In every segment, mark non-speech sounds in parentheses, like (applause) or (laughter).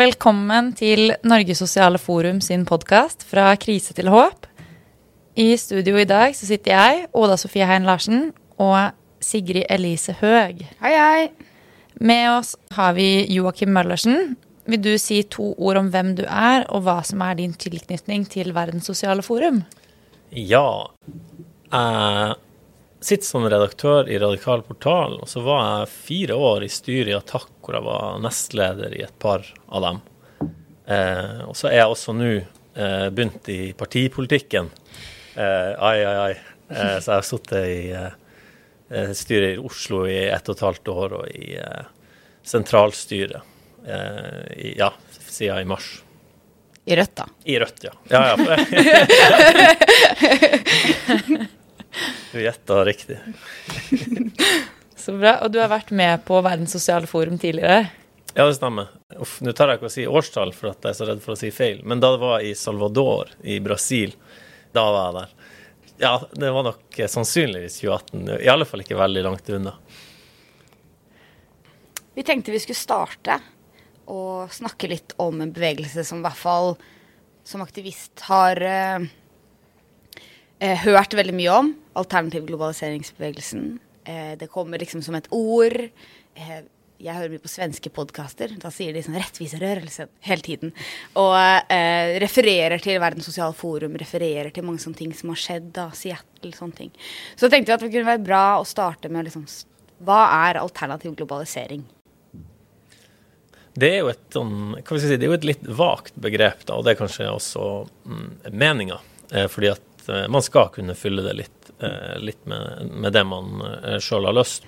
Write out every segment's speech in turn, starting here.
Velkommen til Norges Sosiale Forum sin podkast Fra krise til håp. I studio i dag så sitter jeg, Oda Sofie Hein Larsen, og Sigrid Elise Høeg. Hei, hei. Med oss har vi Joakim Møllersen. Vil du si to ord om hvem du er, og hva som er din tilknytning til Verdens Sosiale Forum? Ja. Jeg sitter som redaktør i Radikal portal, og så var jeg fire år i styret i Attack, hvor jeg var nestleder i et par av dem. Eh, og så er jeg også nå eh, begynt i partipolitikken. Eh, ai, ai, ai. Eh, så jeg har sittet i eh, styret i Oslo i ett og et halvt år, og i eh, sentralstyret i, ja, siden i mars. I Rødt, da? I Rødt, ja. ja, ja. (laughs) (laughs) du gjetta riktig. (laughs) Så bra. Og du har vært med på Verdens sosiale forum tidligere? Ja, det stemmer. Uff, nå tør jeg ikke å si årstall, for at jeg er så redd for å si feil. Men da det var i Salvador i Brasil, da var jeg der. Ja, det var nok sannsynligvis 2018. I alle fall ikke veldig langt unna. Vi tenkte vi skulle starte og snakke litt om en bevegelse som i hvert fall som aktivist har eh, hørt veldig mye om. Alternativ globaliseringsbevegelsen. Eh, det kommer liksom som et ord. Eh, jeg hører mye på svenske podkaster. Da sier de sånn 'rettviserørelsen' hele tiden. Og eh, refererer til Verdens sosiale forum, refererer til mange sånne ting som har skjedd. da, Seattle, sånne ting. Så tenkte vi at det kunne være bra å starte med liksom, hva er alternativ globalisering? Det er jo et, sånn, si, det er jo et litt vagt begrep, da, og det er kanskje også mm, meninga. Eh, fordi at eh, man skal kunne fylle det litt, eh, litt med, med, det man eh, sjøl har lyst.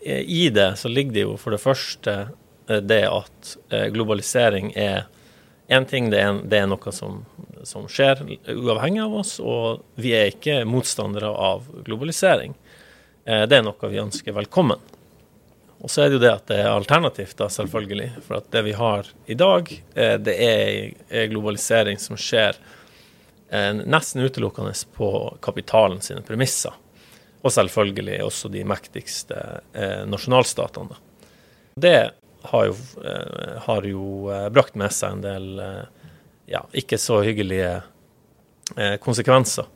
I det så ligger det jo for det første det at globalisering er én ting, det er, det er noe som, som, skjer uavhengig av oss, og vi er ikke motstandere av globalisering. det er noe vi ønsker velkommen. Og så er det jo det at det er alternativt, da, selvfølgelig. For at det vi har i dag, det er globalisering som skjer nesten utelukkende på kapitalen sine premisser. Og selvfølgelig også de mektigste eh, nasjonalstatene. Det har jo, har jo, brakt med seg en del ja, ikke så hyggelige konsekvenser.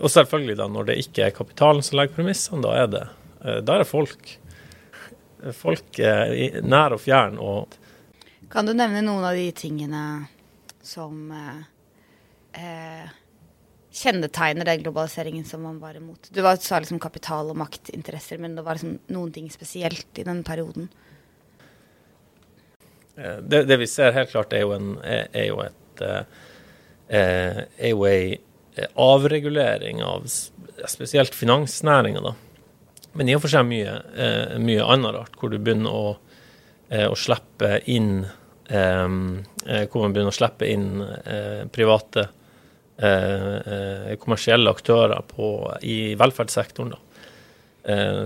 Og selvfølgelig, da, når det ikke er kapitalen som legger premissene, da er det Eh, da er det folk. Folk nær og fjern. Og kan du nevne noen av de tingene som eh, eh, kjennetegner den globaliseringen som man var imot? Du var, sa liksom kapital og maktinteresser, men det var liksom noen ting spesielt i den perioden? Eh, det, det, vi ser helt klart, er jo, en, er, jo et er jo ei avregulering av spesielt finansnæringa, da men i og for seg mye, eh, mye annet rart, hvor du begynner å, eh, å slippe inn eh, eh Hvor man begynner å slippe inn eh, private eh, kommersielle aktører på, i velferdssektoren. da.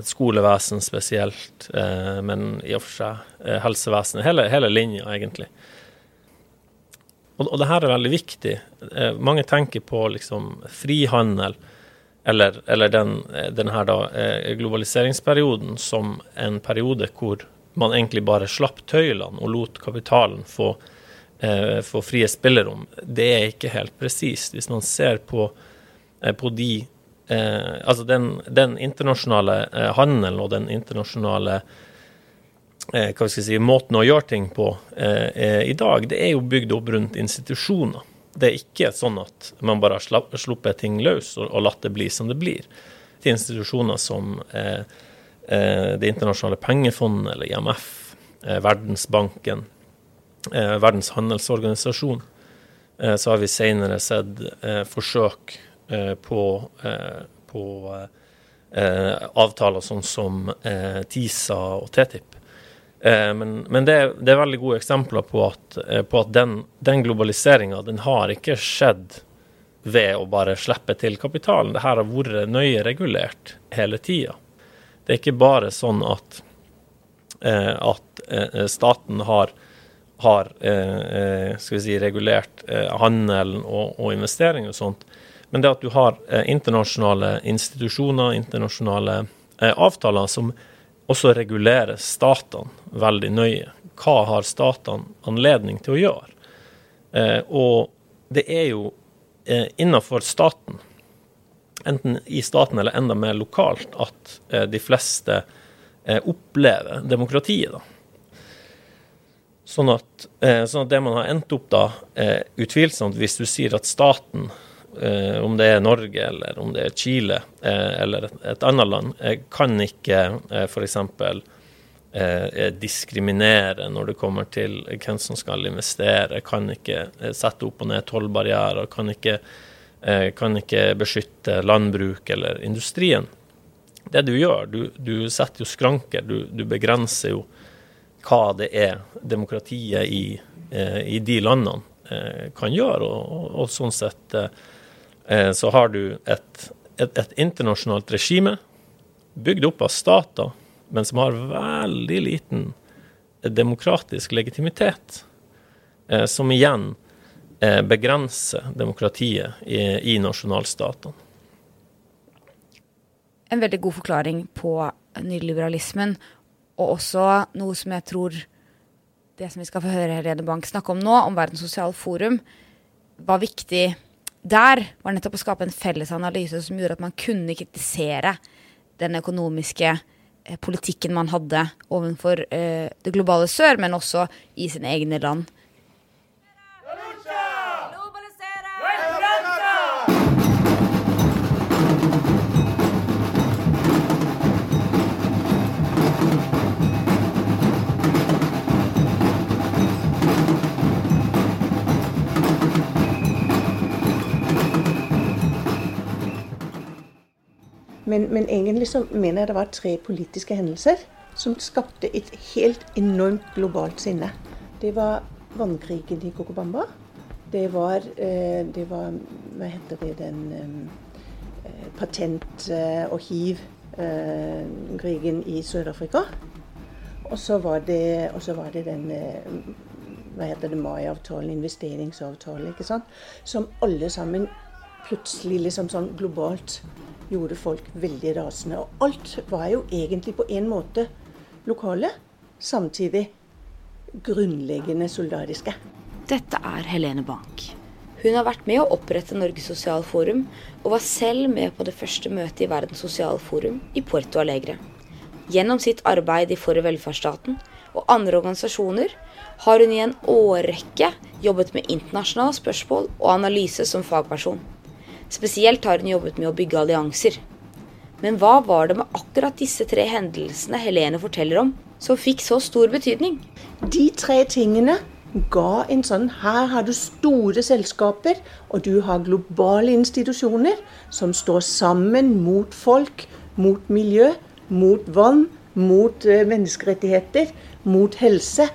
skolevesen spesielt, men i og for seg helsevesenet. Hele, hele linja, egentlig. Og, og det her er veldig viktig. mange tenker på liksom frihandel eller, eller den, denne da, eh, globaliseringsperioden som en periode hvor man egentlig bare slapp tøylene og lot kapitalen få, eh, få frie spillerom. Det er ikke helt presist. Hvis man ser på, eh, på de eh, Altså den, den internasjonale eh, handelen og den internasjonale eh, hva skal si, måten å gjøre ting på i dag, det er jo bygd opp rundt institusjoner. Det er ikke sånn at man bare har sluppet ting løs og, og latt det bli som det blir. Til institusjoner som eh, eh, Det internasjonale pengefondet eller IMF, eh, Verdensbanken, eh, Verdens handelsorganisasjon, eh, så har vi senere sett eh, forsøk på, på avtaler sånn som TISA og TTIP Eh, men, men det, er, det, er veldig gode eksempler på at, eh, på at den, den globaliseringa den har ikke skjedd ved å bare slippe til kapitalen. Det her har vært nøye regulert hele tida. Det er ikke bare sånn at, eh, at staten har, har skal vi si, regulert handelen og, og investering og sånt. Men det at du har internasjonale institusjoner, internasjonale avtaler som også regulerer statene veldig nøye. Hva har statene anledning til å gjøre? Eh, og det er jo eh, innenfor staten, enten i staten eller enda mer lokalt, at eh, de fleste eh, opplever demokratiet. da. Sånn at, eh, sånn at, det man har endt opp da, utvilsomt hvis du sier at staten, om det er Norge eller om det er Chile eller et, et, annet land, kan ikke eh, f.eks. Diskriminere når det kommer til hvem som skal investere, kan ikke sette opp og ned tollbarrierer, kan ikke, kan ikke beskytte landbruk eller industrien. Det du gjør, du, du setter jo skranker, du, du begrenser jo hva det er demokratiet i, eh, i de landene eh, kan gjøre. Og, og, og sånn sett eh, så har du et, et, et, internasjonalt regime bygd opp av stater, men som har veldig liten demokratisk legitimitet. som igjen begrenser demokratiet i, i nasjonalstatene. En veldig god forklaring på nyliberalismen og også noe som jeg tror det som vi skal få høre Helene Bank snakke om nå, om Verdens sosiale forum, var viktig der, var nettopp å skape en felles analyse som gjorde at man kunne kritisere den økonomiske eh, politikken man hadde overfor eh, det globale sør, men også i sine egne land. Men, men, egentlig så mener jeg det var tre politiske hendelser som skapte et helt enormt globalt sinne. Det var vannkrigen i Kokobamba. Det var, eh, det var Hva heter det den eh, patent- og hiv-krigen i Sør-Afrika. Og så var det, det den hva heter det, Mai-avtalen, investeringsavtalen, ikke sant? som alle sammen plutselig liksom sånn globalt gjorde folk veldig rasende. Og alt var jo egentlig på en måte lokale, samtidig grunnleggende solidariske. Dette er Helene Bank. Hun har vært med å opprette Norges sosialforum, og var selv med på det første møtet i Verdens sosialforum i Puerto Alegre. Gjennom sitt arbeid i For velferdsstaten og andre organisasjoner har hun i en årrekke jobbet med internasjonale spørsmål og analyse som fagperson. Spesielt har hun jobbet med å bygge allianser. Men hva var det med akkurat disse tre hendelsene Helene forteller om, som fikk så stor betydning? De tre tingene ga en sånn Her har du store selskaper, og du har globale institusjoner som står sammen mot folk, mot miljø, mot vann, mot eh, menneskerettigheter, mot helse,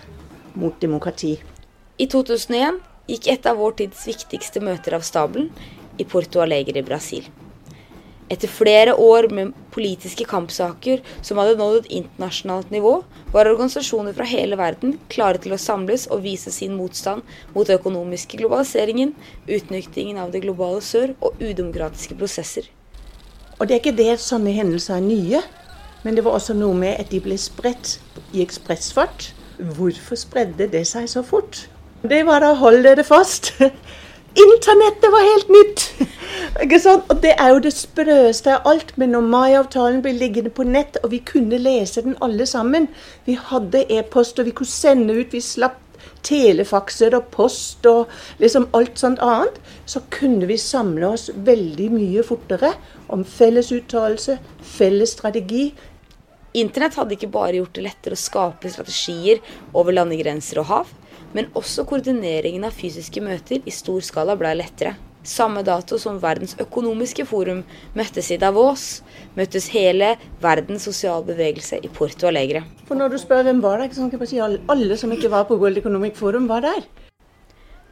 mot demokrati. I 2001 gikk et av vår tids viktigste møter av stabelen i Porto Alegre i Brasil. Etter flere år med politiske kampsaker som hadde nådd et internasjonalt nivå, var organisasjoner fra hele verden klare til å samles og vise sin motstand mot den økonomiske globaliseringen, utnyttingen av det globale sør og udemokratiske prosesser. Og det er ikke det sånne hendelser er nye, men det var også noe med at de ble spredt i ekspressfart. Hvorfor spredde det seg så fort? Det var da hold dere fast. Internettet var helt nytt! (laughs) Ikke sant? Og det er jo det sprøeste av alt. Men når Mai-avtalen ble liggende på nett, og vi kunne lese den alle sammen Vi hadde e-post, og vi kunne sende ut. Vi slapp telefakser og post og liksom alt sånt annet. Så kunne vi samle oss veldig mye fortere om felles uttalelse, felles strategi. Internett hadde ikke bare gjort det lettere å skape strategier over landegrenser og hav men også koordineringen av fysiske møter i stor skala ble lettere. Samme dato som Verdens økonomiske forum møttes i Davos, møttes hele verdens sosiale bevegelse i Porto Alegre. For når du spør hvem var der, kan ikke si alle som ikke var på World Economic Forum, var der.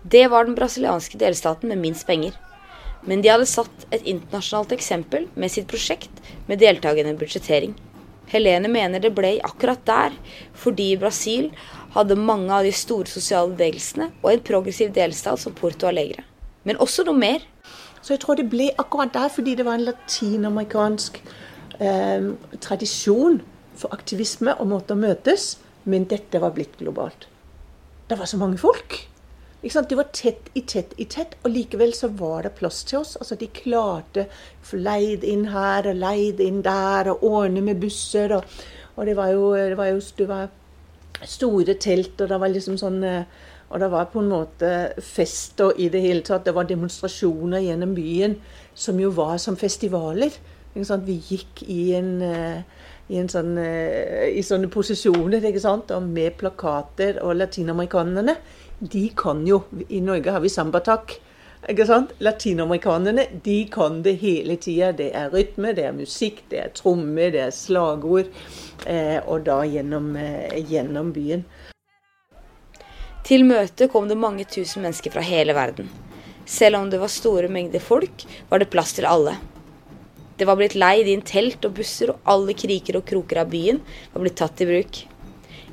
Det var den brasilianske delstaten med minst penger. Men de hadde satt et internasjonalt eksempel med sitt prosjekt med deltakende budsjettering. Helene mener det ble akkurat der, fordi Brasil hadde mange av de store sosiale bevegelsene og en progressiv delstat som Porto Alegre. Men også noe mer. Så jeg tror det ble akkurat der fordi det var en latinamerikansk eh, tradisjon for aktivisme og måte å møtes, men dette var blitt globalt. Det var så mange folk. De var tett i tett i tett, og likevel så var det plass til oss. Altså De klarte å få leid inn her og leid inn der, og ordne med busser. Og, og det var jo, det var jo det var store telt, og det var liksom sånn eh, Og det var på en måte fester i det hele tatt. Det var demonstrasjoner gjennom byen som jo var som festivaler. Vi gikk i en i, en sånn, eh, i, sånne posisjoner? Og med plakater. Og latinamerikanerne, de kan jo I Norge har vi sambatak. Ikke sant? Latinamerikanerne de kan det hele tida. Det er rytme, det er musikk, det er trommer, det er slagord. Eh, og da gjennom, eh, gjennom byen. Til møtet kom det mange tusen mennesker fra hele verden. Selv om det var store mengder folk, var det plass til alle. Det var blitt leid inn telt og busser, og alle kriker og kroker av byen var blitt tatt i bruk.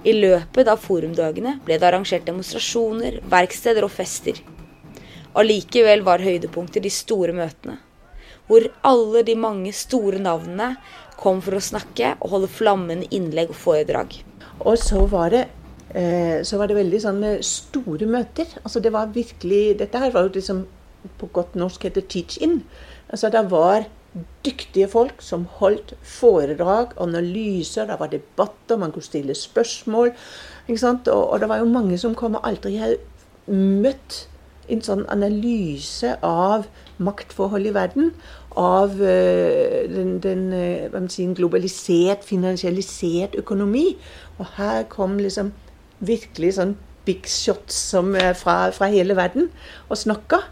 I løpet av forumdagene ble det arrangert demonstrasjoner, verksteder og fester. Allikevel var høydepunktet de store møtene, hvor alle de mange store navnene kom for å snakke og holde flammende innlegg og foredrag. Og så var det, eh, så var det veldig sånne store møter. Altså det var virkelig, Dette her var jo det som på godt norsk heter teach in. Altså det var dyktige folk som holdt foredrag, analyser, det var debatter, man kunne stille spørsmål. Og, og, det var jo mange som kom og aldri hadde møtt en sånn analyse av maktforhold i verden. Av uh, den, den uh, si, globalisert, finansialisert økonomi. Og her kom liksom virkelig sånn big shots uh, fra, fra hele verden og snakka.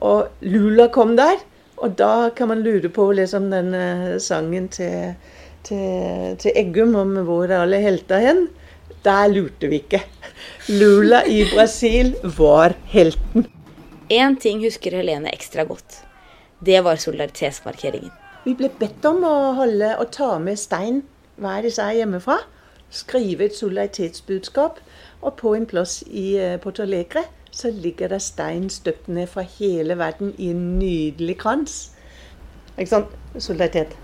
Og Lula kom der. Og da kan man lure på liksom denne sangen til, til, til Eggum om hvor er alle helter hen. Der lurte vi ikke. (laughs) Lula i Brasil var helten. Én ting husker Helene ekstra godt. Det var solidaritetsmarkeringen. Vi ble bedt om å holde å ta med stein hver især hjemmefra. Skrive et solidaritetsbudskap. Og på en plass i eh, Porto Alegre så ligger det stein støpt ned fra hele verden i en nydelig krans. Ikke sant? Solidaritet.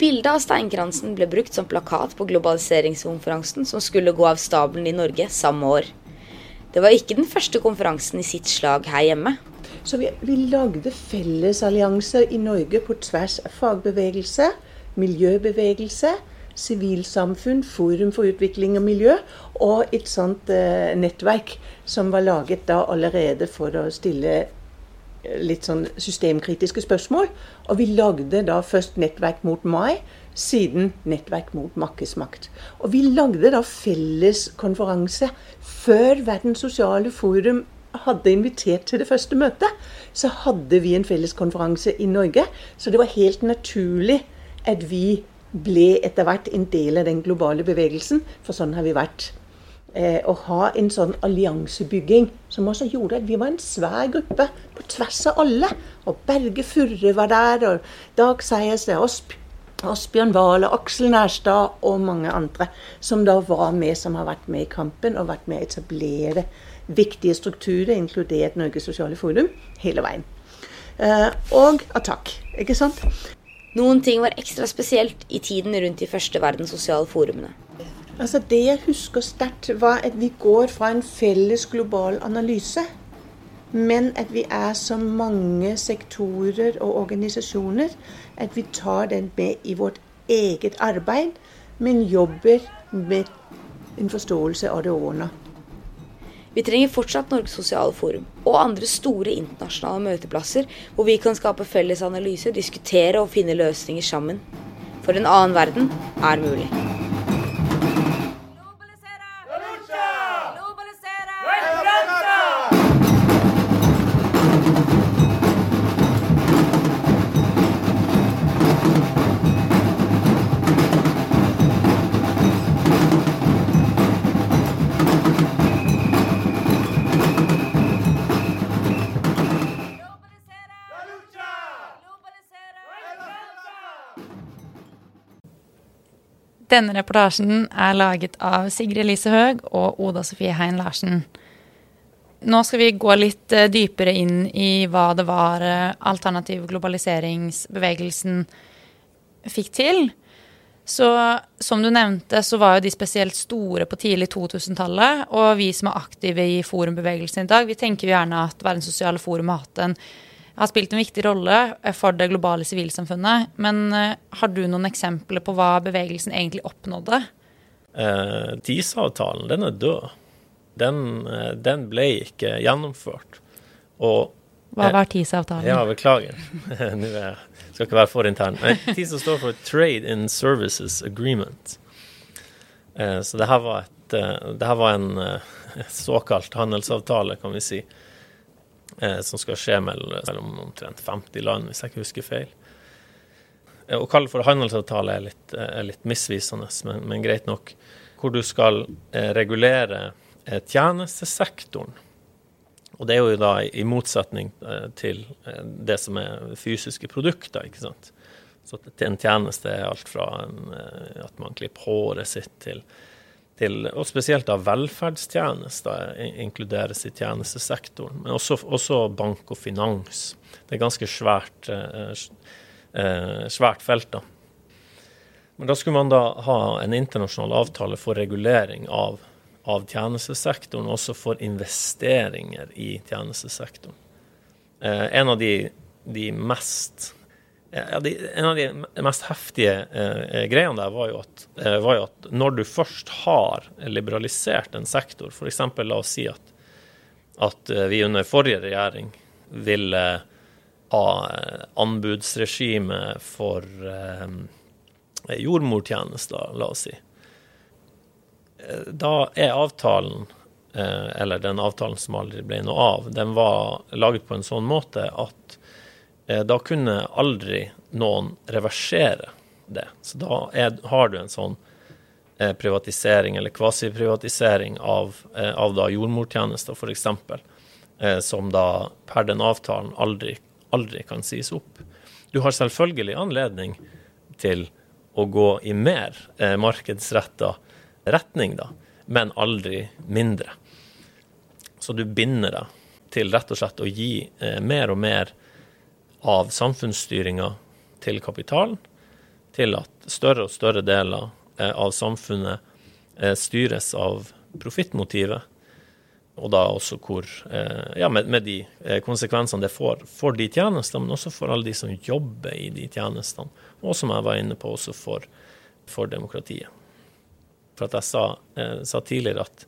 Bildet av steinkransen ble brukt som plakat på globaliseringskonferansen som skulle gå av stabelen i Norge samme år. Det var ikke den første konferansen i sitt slag her hjemme. Så vi, vi lagde fellesallianser i Norge på tvers av fagbevegelse, miljøbevegelse, sivilsamfunn, Forum for utvikling og miljø, og et sånt eh, nettverk som var laget da allerede for å stille eh, litt sånn systemkritiske spørsmål. Og vi lagde da først nettverk mot Mai, siden nettverk mot markedsmakt. Og vi lagde da felles konferanse før Verdens sosiale forum hadde invitert til det første møtet. Så hadde vi en felles konferanse i Norge. Så det var helt naturlig at vi ble etter hvert en del av den globale bevegelsen. For sånn har vi vært. Eh, å ha en sånn alliansebygging som også gjorde at vi var en svær gruppe på tvers av alle. Og Berge Furre var der, og Dag Seierstad, Asp Asbjørn Wahl Aksel Nærstad og mange andre som da var med, som har vært med i kampen og vært med å etablere viktige strukturer, inkludert Norges sosiale forum, hele veien. Eh, og Attack, ikke sant? Noen ting var ekstra spesielt i tiden rundt de første verdens sosiale forumene. Altså Det jeg husker sterkt, var at vi går fra en felles global analyse, men at vi er så mange sektorer og organisasjoner at vi tar den med i vårt eget arbeid, men jobber med en forståelse av det overordna. Vi trenger fortsatt Norges sosiale forum og andre store internasjonale møteplasser hvor vi kan skape felles analyse, diskutere og finne løsninger sammen. For en annen verden er mulig. Denne reportasjen er laget av Sigrid Elise Høeg og Oda Sofie Hein Larsen. Nå skal vi gå litt eh, dypere inn i hva det var eh, alternativ globaliseringsbevegelsen fikk til. Så som du nevnte, så var jo de spesielt store på tidlig 2000-tallet. Og vi som er aktive i forumbevegelsen i dag, vi tenker jo gjerne at Verdens sosiale forum har, hatt en, har spilt en viktig rolle for det globale sivilsamfunnet. Men uh, har du noen eksempler på hva bevegelsen egentlig oppnådde? Eh, TISA-avtalen, den er død. Den, eh, den, ble ikke gjennomført. Og Hva var TISA-avtalen? Ja, beklager. (laughs) Nå skal ikke være for intern. TISA står for Trade in Services Agreement. Eh, så det her var, et, eh, det her var en eh, såkalt handelsavtale, kan vi si, som skal skje mellom omtrent 50 land, hvis jeg ikke husker feil. Å kalle for handelsavtale er litt, er litt misvisende, men, men, greit nok. Hvor du skal regulere tjenestesektoren og det er jo da i motsetning eh, til eh, det som er fysiske produkter, ikke sant. Så en tjeneste er alt fra en, eh, at man klipper håret sitt til, til Og spesielt da velferdstjenester inkluderes i tjenestesektoren. Men også, også, bank og finans. Det er ganske svært, svært felt, da. Men da skulle man da ha en internasjonal avtale for regulering av av tjenestesektoren, også for investeringer i tjenestesektoren. Eh, en av de, de mest eh, ja, de, En av de mest heftige eh, greiene der var jo, at, eh, var jo, at, når du først har liberalisert en sektor, f.eks. la oss si at, at eh, vi under forrige regjering ville ha eh, anbudsregime for jordmortjenester, la oss si da er avtalen, eh, eller den avtalen som aldri ble noe av, den var laget på en sånn måte at eh, da kunne aldri noen reversere det. Så da er, har du en sånn eh, privatisering eller kvasiprivatisering av, av da jordmortjenester, f.eks., som da per den avtalen aldri, aldri kan sies opp. Du har selvfølgelig anledning til å gå i mer eh, markedsretta retning, da, men aldri mindre. Så du binder deg til rett og slett å gi eh, mer og mer av samfunnsstyringa til kapitalen, til at større og større deler eh, av samfunnet eh, styres av profittmotivet, og da også hvor eh, Ja, med, med de konsekvensene det får for de tjenestene, men også for alle de som jobber i de tjenestene, og som jeg var inne på, også for, for demokratiet. For at jeg sa, sa tidligere at,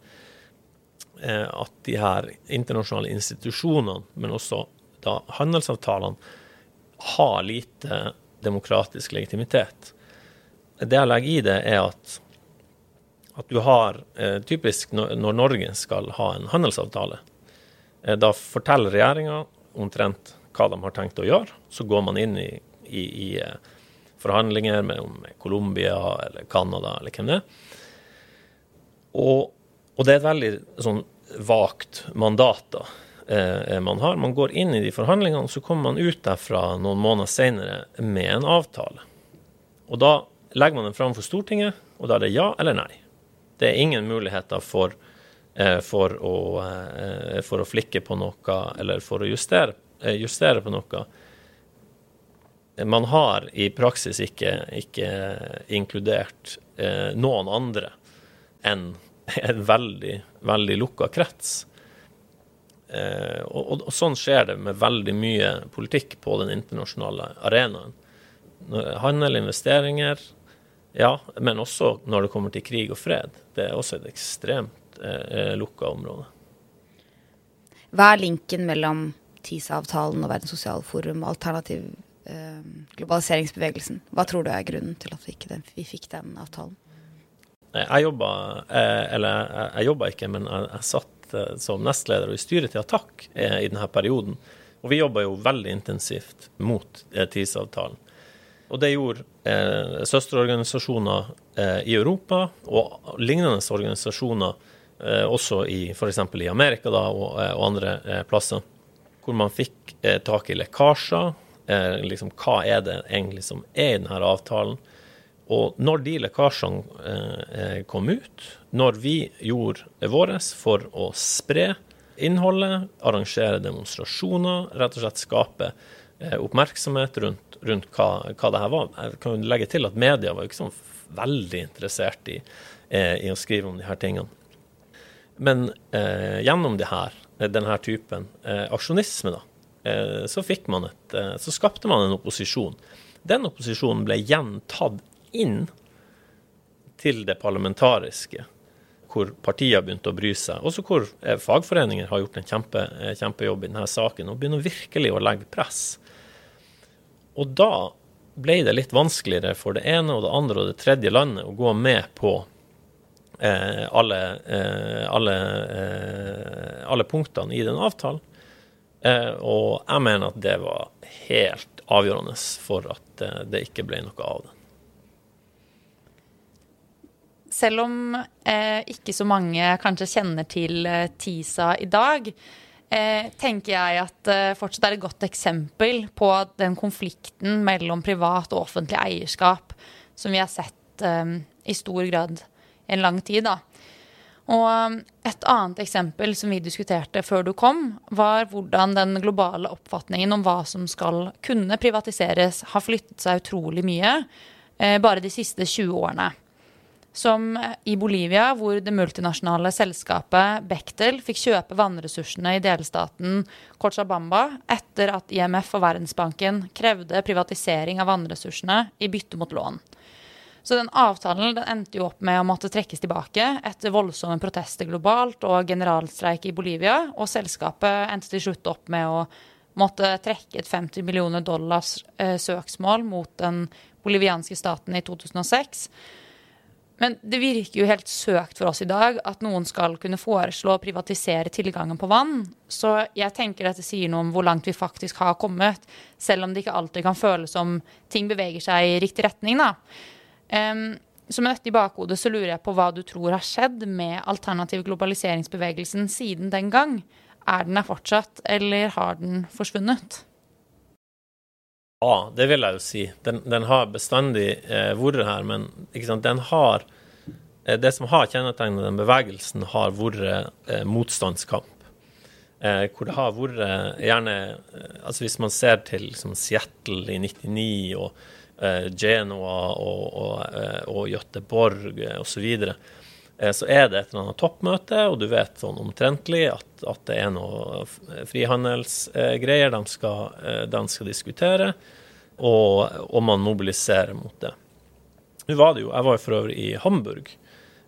at de her internasjonale institusjonene, men også da handelsavtalene, har lite demokratisk legitimitet. Det jeg legger i det, er at, at du har eh, Typisk når, Norge skal ha en handelsavtale, eh, da forteller regjeringa omtrent hva de har tenkt å gjøre. Så går man inn i, i, i eh, forhandlinger med, med Colombia eller Canada eller hvem det er. Og, og, det er et veldig sånn vagt mandat da, eh, man har. Man går inn i de forhandlingene, og så kommer man ut derfra noen måneder senere med en avtale. Og da legger man den fram for Stortinget, og da er det ja eller nei. Det er ingen muligheter for, eh, for, å, eh, for å, flikke på noe eller for å justere, eh, justere på noe. Man har i praksis ikke, ikke inkludert eh, noen andre enn en veldig, veldig lukka krets. Eh, og, og, sånn skjer det med veldig mye politikk på den internasjonale arenaen. Handel, investeringer, ja, men også når det kommer til krig og fred. Det er også et ekstremt eh, lukka område. Hva er linken mellom TISA-avtalen og Verdens sosiale forum og alternativ eh, globaliseringsbevegelsen? Hva tror du er grunnen til at vi, ikke, vi fikk den avtalen? Jeg jobba eh, Eller jeg jobba ikke, men jeg, jeg satt eh, som nestleder og i styret til Attakk eh, i denne perioden. Og vi jobba jo veldig intensivt mot TISA-avtalen. Og det gjorde eh, søsterorganisasjoner eh, i Europa og lignende organisasjoner eh, også i f.eks. i Amerika da, og, og andre eh, plasser, hvor man fikk tak i lekkasjer. liksom, hva er det egentlig som er i denne avtalen? Og når de lekkasjene eh, kom ut, når vi gjorde vårt for å spre innholdet, arrangere demonstrasjoner, rett og slett skape oppmerksomhet rundt, rundt hva, hva, det her var. Jeg kan jo legge til at media var ikke sånn veldig interessert i, i å skrive om de her tingene. Men eh, gjennom det her, denne typen eh, aksjonisme, da, eh, så, et, så skapte man en opposisjon. Den opposisjonen ble gjentatt inn til det parlamentariske, hvor partier begynte å bry seg. Også hvor eh, fagforeninger har gjort en kjempe, eh, kjempejobb i denne saken og begynner virkelig å legge press. Og da ble det litt vanskeligere for det ene og det andre og det tredje landet å gå med på eh, alle, eh, alle, eh, alle, punktene i den avtalen. Eh, og jeg mener at det var helt avgjørende for at det ikke ble noe av det. Selv om eh, ikke så mange kanskje kjenner til eh, TISA i dag, eh, tenker jeg at eh, fortsatt er et godt eksempel på den konflikten mellom privat og offentlig eierskap som vi har sett eh, i stor grad en lang tid. da. Og eh, et annet eksempel som vi diskuterte før du kom, var hvordan den globale oppfatningen om hva som skal kunne privatiseres, har flyttet seg utrolig mye bare de siste 20 årene. Som i Bolivia, hvor det multinasjonale selskapet Bechtel fikk kjøpe vannressursene i delstaten Cochabamba etter at IMF og Verdensbanken krevde privatisering av vannressursene i bytte mot lån. Så den avtalen den endte jo opp med å måtte trekkes tilbake etter voldsomme protester globalt og generalstreik i Bolivia, og selskapet endte til slutt opp med å måtte trekke et 50 millioner dollars eh, søksmål mot den bolivianske staten i 2006 men det virker jo helt søkt for oss i dag at noen skal kunne foreslå å privatisere tilgangen på vann. Så jeg tenker dette sier noe om hvor langt vi faktisk har kommet, selv om det ikke alltid kan føles som ting beveger seg i riktig retning. da. Um, så med dette i bakhodet så lurer jeg på hva du tror har skjedd med alternativ globaliseringsbevegelsen siden den gang. Er den der fortsatt, eller har den forsvunnet? Ja, det vil jeg jo si. Den, den har bestandig eh, vært her, men den har eh, Det som har kjennetegnet den bevegelsen, har vært eh, motstandskamp. Eh, hvor det har vært eh, gjerne eh, altså Hvis man ser til liksom, Seattle i 99 og Genoa og, og, og Göteborg osv., så, videre, så er det et eller annet toppmøte, og du vet sånn omtrentlig at, at det er noe frihandelsgreier de skal, de skal diskutere og, og, man mobiliserer mot det. Nå var det jo, Jeg var jo for øvrig i Hamburg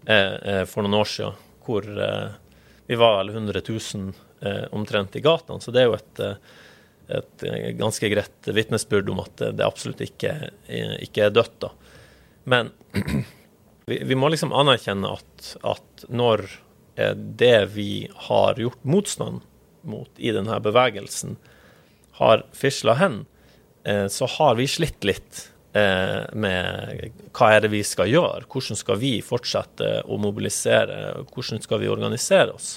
eh, eh for noen år siden, hvor eh, vi var vel 100 000 eh, omtrent i gatene. Så det er jo et, eh, et ganske greit vitnesbyrd om at det absolutt ikke, ikke er dødt. da. Men (clears throat) vi, vi, må liksom anerkjenne at, at når det vi har gjort motstand mot i denne bevegelsen, har fisla hen, Eh, så har vi slitt litt eh, med hva er det vi skal gjøre. Hvordan skal vi fortsette å mobilisere? Hvordan skal vi organisere oss?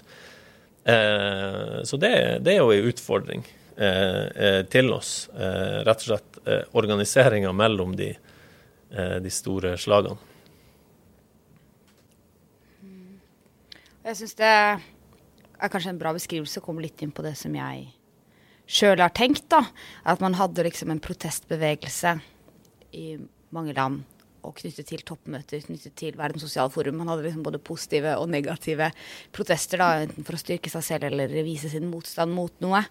Eh, så det, det er jo en utfordring til oss. Rett og slett organiseringa mellom de, de store slagene. Jeg syns det er kanskje en bra beskrivelse å komme litt inn på det som jeg sjøl har tenkt, da. At man hadde liksom en protestbevegelse i mange land og knyttet til toppmøter, knyttet til Verdens sosiale forum. Man hadde liksom både positive og negative protester, da, enten for å styrke seg selv eller vise sin motstand mot noe,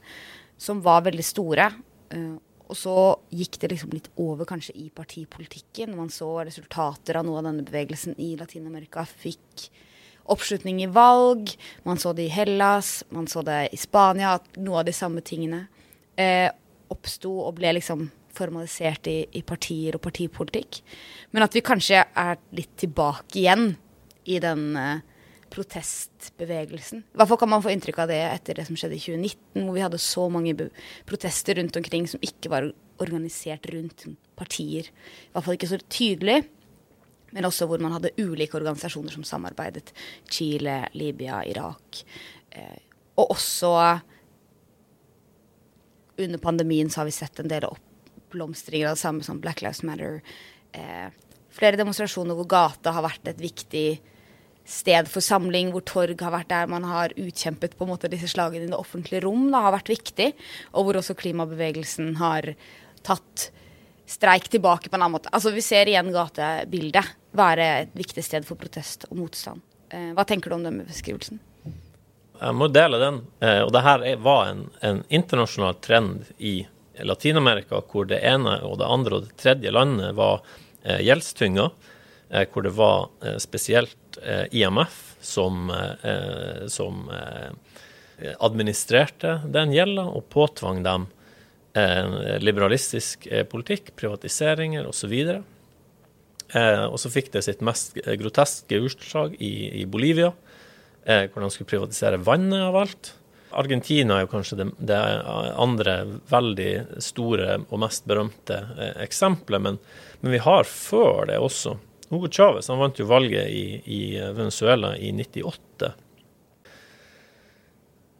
som var veldig store. Uh, og så gikk det liksom litt over kanskje i partipolitikken. Man så resultater av noe av denne bevegelsen i Latin-Amerika fikk oppslutning i valg. Man så det i Hellas, man så det i Spania, at noe av de samme tingene eh, oppsto og ble liksom formalisert i, i, partier og partipolitikk. Men at vi kanskje er litt tilbake igjen i den eh, protestbevegelsen. I hvert fall kan man få inntrykk av det etter det som skjedde i 2019, hvor vi hadde så mange protester rundt omkring som ikke var organisert rundt partier. I hvert fall ikke så tydelig men også hvor man hadde ulike organisasjoner som samarbeidet. Chile, Libya, Irak. Eh, og også under pandemien så har vi sett en del oppblomstringer av det samme som Black Lives Matter. Eh, flere demonstrasjoner hvor gata har vært et viktig sted for samling, hvor torg har vært der man har utkjempet på en måte disse slagene i det offentlige rom, da, har vært viktig. Og hvor også klimabevegelsen har tatt streik tilbake på en annen måte. Altså Vi ser igjen gatebildet være et viktig sted for protest og motstand. Eh, hva tenker du om den beskrivelsen? Jeg må dele den. Eh, og det her var en, en internasjonal trend i Latin-Amerika, hvor det ene og det andre og det tredje landet var eh, gjeldstynga. Hvor det var spesielt IMF som, som administrerte den gjelda, og påtvang dem liberalistisk politikk, privatiseringer osv. Eh, og så fikk det sitt mest groteske utslag i, i Bolivia, eh, hvor de skulle privatisere vannet av alt. Argentina er jo kanskje det, det andre veldig store og mest berømte eh, eksempelet, men, men, vi har før det også. Hugo Chávez vant jo valget i, i Venezuela i 98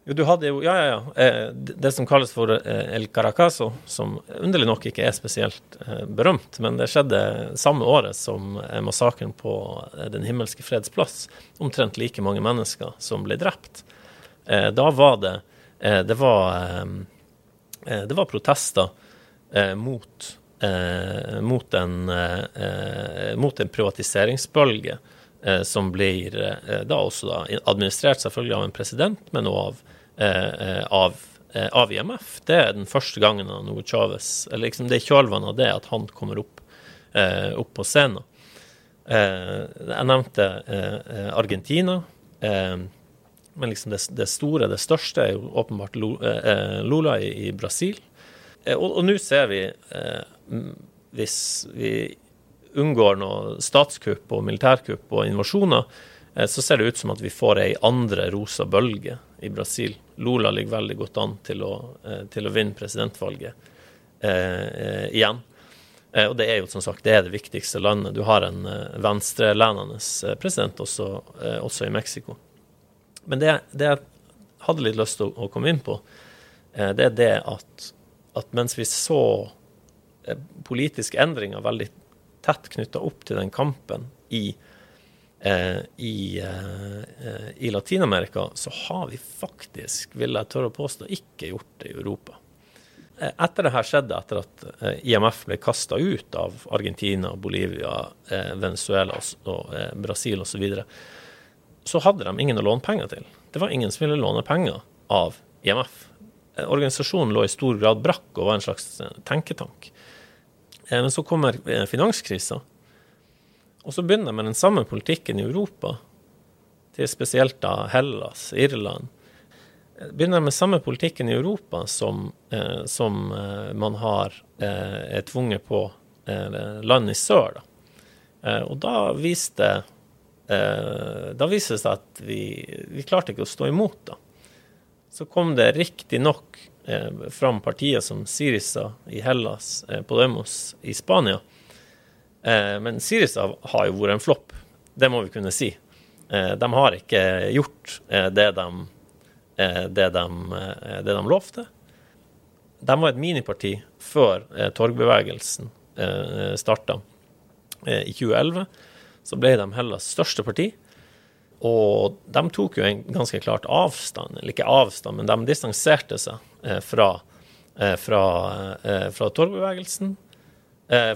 jo, du hadde jo Ja, ja, ja. Eh, det som kalles for eh, El Caracaso, som underlig nok ikke er spesielt eh, berømt, men det skjedde samme året som massakren på Den himmelske freds plass. Omtrent like mange mennesker som ble drept. Da var det Det var, det var protester mot, mot, en, mot en privatiseringsbølge som blir da også da administrert selvfølgelig av en president, men også av av, eh, av, IMF. Det er den første gangen Hugo Chávez eller liksom Det er kjølvannet av det at han kommer opp, opp på scenen. jeg nevnte Argentina. men liksom det, det, store, det største, er jo åpenbart Lula i, i Brasil. og nå ser vi, hvis vi unngår noe statskupp og militærkupp og invasjoner, så ser det ut som at vi får ei andre rosa bølge i Brasil. Lula ligger veldig godt an til å, eh, til å vinne presidentvalget eh, eh, igjen. Eh, og det er jo som sagt det det viktigste landet. Du har en eh, venstrelenende eh, president også, også, i Mexico. Men det, det, jeg hadde litt lyst til å, å komme inn på, det er det at, at mens vi så politiske endringer veldig tett knytta opp til den kampen i Eh, i, eh, i Latin-Amerika, så har vi faktisk, vil jeg tørre å påstå, ikke gjort det i Europa. Eh, etter det her skjedde, etter at IMF ble kasta ut av Argentina, Bolivia, Venezuela og Brasil osv., så, videre, så hadde de ingen å låne penger til. Det var ingen som ville låne penger av IMF. Organisasjonen lå i stor grad brakk og var en slags tenketank. Men så kommer finanskrisa, og så begynner jeg med den samme politikken i Europa, til spesielt da Hellas, Irland. Begynner jeg med samme politikken i Europa som, eh, som eh, man har eh, tvunget på eh, land i sør. Da. Eh, og da viste eh, da viste det seg at vi, vi, klarte ikke å stå imot. da. Så kom det riktignok eh, fram partier som Sirisa i Hellas, eh, Podemos i Spania, men Syriza har jo vært en flopp, det må vi kunne si. Eh, de har ikke gjort eh, det de, det de, det de lovte. De var et miniparti før torgbevegelsen starta i 2011. Så ble de Hellas største parti. Og de tok jo en ganske klart avstand, eller ikke avstand, men de distanserte seg fra, fra, fra torgbevegelsen eh,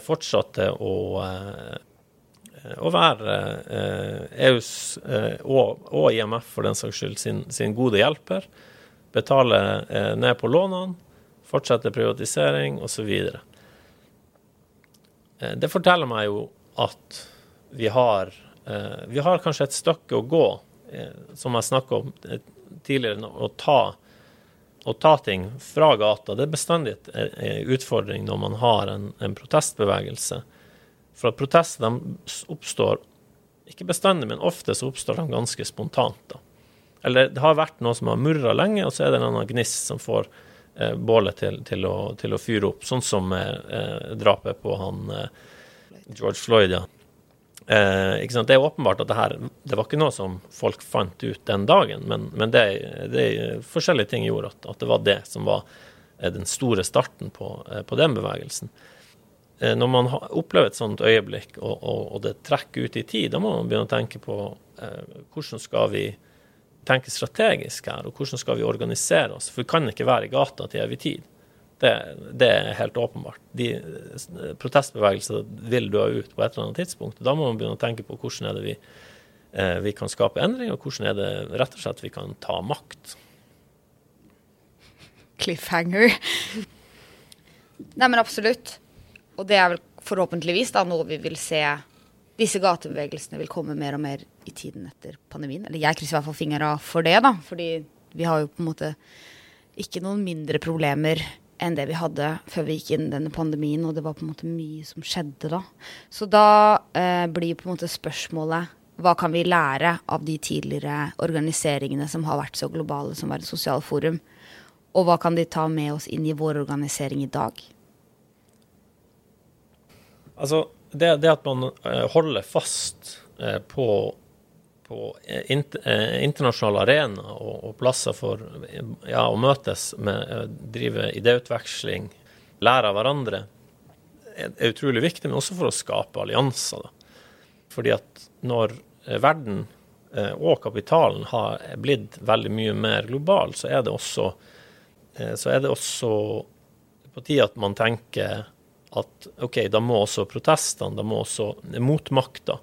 fortsatte å, eh, å være eh, EUs eh, og, og, IMF for den saks skyld sin, sin gode hjelper. Betale eh, ned på lånene, fortsette privatisering osv. Eh, det forteller meg jo at vi har, vi har kanskje et stykke å gå, som jeg snakka om tidligere, å ta å ta ting fra gata, det er bestandig en utfordring når man har en, en protestbevegelse. For at protester oppstår ikke bestandig, men ofte så oppstår de ganske spontant. da. Eller det har vært noe som har murra lenge, og så er det en annen gnist som får eh, bålet til, til, å, til, å, fyre opp. Sånn som eh, drapet på han eh, George Floyd, ja. Eh, det er åpenbart at det her det var ikke noe som folk fant ut den dagen, men, men det, det, forskjellige ting gjorde at, at, det var det som var eh, den store starten på, eh, på den bevegelsen. Eh, når man opplever et sånt øyeblikk, og, og, og, det trekker ut i tid, da må man begynne å tenke på eh, hvordan skal vi tenke strategisk her, og hvordan skal vi organisere oss? For vi kan ikke være i gata til evig tid. Det, det, er helt åpenbart. De Protestbevegelser vil dø ut på et eller annet tidspunkt. Da må man begynne å tenke på hvordan er det vi, eh, vi kan skape endring, og hvordan er det rett og slett vi kan ta makt. Cliffhanger. Nei, men absolutt. Og det er vel forhåpentligvis da noe vi vil se Disse gatebevegelsene vil komme mer og mer i tiden etter pandemien. Eller jeg krysser i hvert fall fingra for det, da. Fordi vi har jo på en måte ikke noen mindre problemer enn det vi hadde før vi gikk inn i denne pandemien, og det var på en måte mye som skjedde da. Så da eh, blir på en måte spørsmålet hva kan vi lære av de tidligere organiseringene som har vært så globale som Verdens sosiale forum? Og hva kan de ta med oss inn i vår organisering i dag? Altså, det, det at man eh, holder fast eh, på, på eh, internasjonale arenaer og, og, plasser for ja, å møtes med drive idéutveksling, lære av hverandre, er, er utrolig viktig, men også for å skape allianser. Da. Fordi at når verden og kapitalen har blitt veldig mye mer global, så er det også, så er det også på tide at man tenker at OK, da må også protestene, da må også motmakta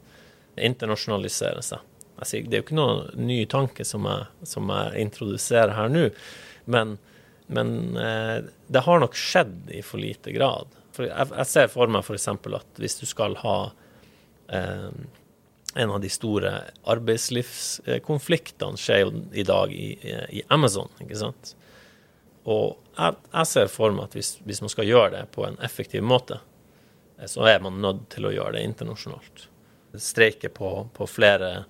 internasjonalisere seg. Sier, det er jo ikke noen ny tanke som jeg, som jeg introduserer her nå, men, men eh, det har nok skjedd i for lite grad. For jeg, jeg ser for meg f.eks. at hvis du skal ha eh, en av de store arbeidslivskonfliktene skjer jo i dag i, i Amazon, ikke sant. Og jeg, jeg, ser for meg at hvis, hvis, man skal gjøre det på en effektiv måte, eh, så er man nødt til å gjøre det internasjonalt. Streike på, på flere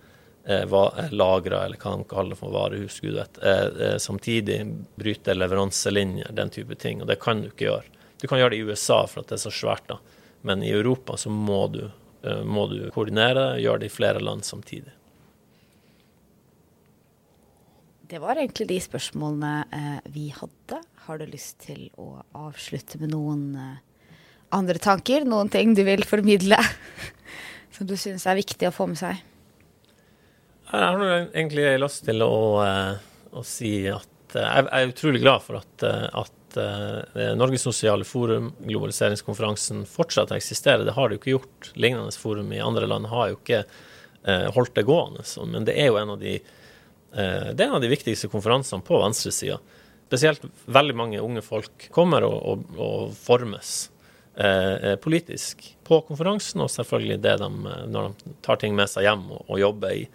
eh, lagre, eller hva han kaller for varehus, gud vet. Eh, eh, samtidig bryte leveranselinjer, den type ting. Og det kan du ikke gjøre. Du kan gjøre det i USA for at det er så svært, da. Men i Europa så må du, eh, må du koordinere, gjøre det i flere land samtidig. Det var egentlig de spørsmålene eh, vi hadde. Har du lyst til å avslutte med noen eh, andre tanker? Noen ting du vil formidle (laughs) som du syns er viktig å få med seg? Jeg har egentlig lyst til å, eh, å si at eh, jeg er utrolig glad for at, eh, at Norges sosiale forum, globaliseringskonferansen, fortsatt eksisterer. Det har det jo ikke gjort. Lignende forum i andre land har jo ikke holdt det gående. Men det er jo en av de en av de viktigste konferansene på venstresida. Spesielt veldig mange unge folk kommer og, og, og formes politisk på konferansen, og selvfølgelig det de, når de tar ting med seg hjem og, og jobber i,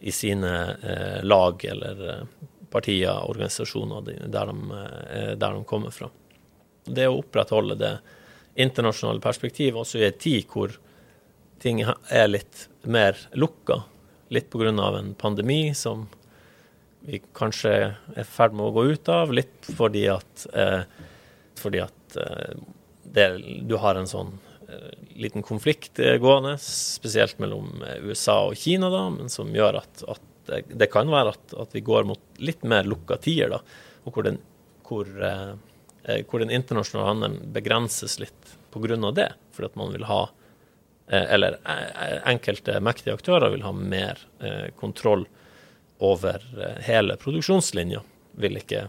i sine eh, lag eller eh, partier, organisasjoner, der de, eh, der de, kommer fra. Det å opprettholde det internasjonale perspektivet også i en tid hvor ting er litt mer lukka, litt pga. en pandemi som vi kanskje er i ferd med å gå ut av, litt fordi at, eh, fordi at eh, det, du har en sånn liten konflikt eh, gående, spesielt mellom eh, USA og Kina, da, men som gjør at, at det, kan være at, at, vi går mot litt mer lukka tider, da, og hvor den, hvor, eh, hvor den internasjonale handelen begrenses litt pga. det, fordi at man vil ha eller enkelte mektige aktører vil ha mer kontroll over eh, hele produksjonslinja. Vil ikke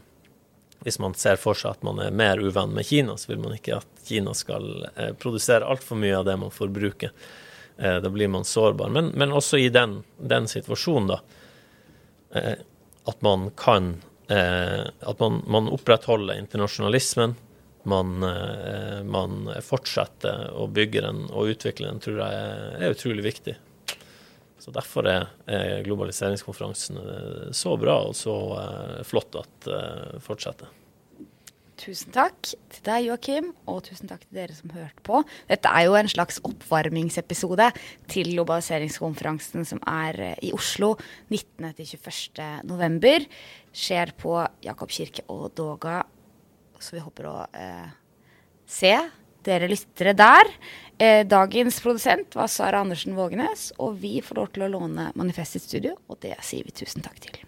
Hvis man ser for seg at man er mer uvenn med Kina, så vil man ikke at Kina skal eh, produsere altfor mye av det man forbruker. Eh, da blir man sårbar. Men, men også i den, den situasjonen, da, eh, at man kan eh, At man, man, opprettholder internasjonalismen. Man, eh, man fortsetter å bygge den og utvikle den, tror jeg er utrolig viktig. Så Derfor er globaliseringskonferansen eh, så bra og så eh, flott at det eh, fortsetter. Tusen takk til deg, Joakim, og tusen takk til dere som hørte på. Dette er jo en slags oppvarmingsepisode til globaliseringskonferansen som er i Oslo 19.-21.11. Skjer på Jakob kirke og Doga, så vi håper å eh, se dere lyttere der. Eh, dagens produsent var Sara Andersen Vågenes, og vi får lov til å låne Manifestets studio, og det sier vi tusen takk til.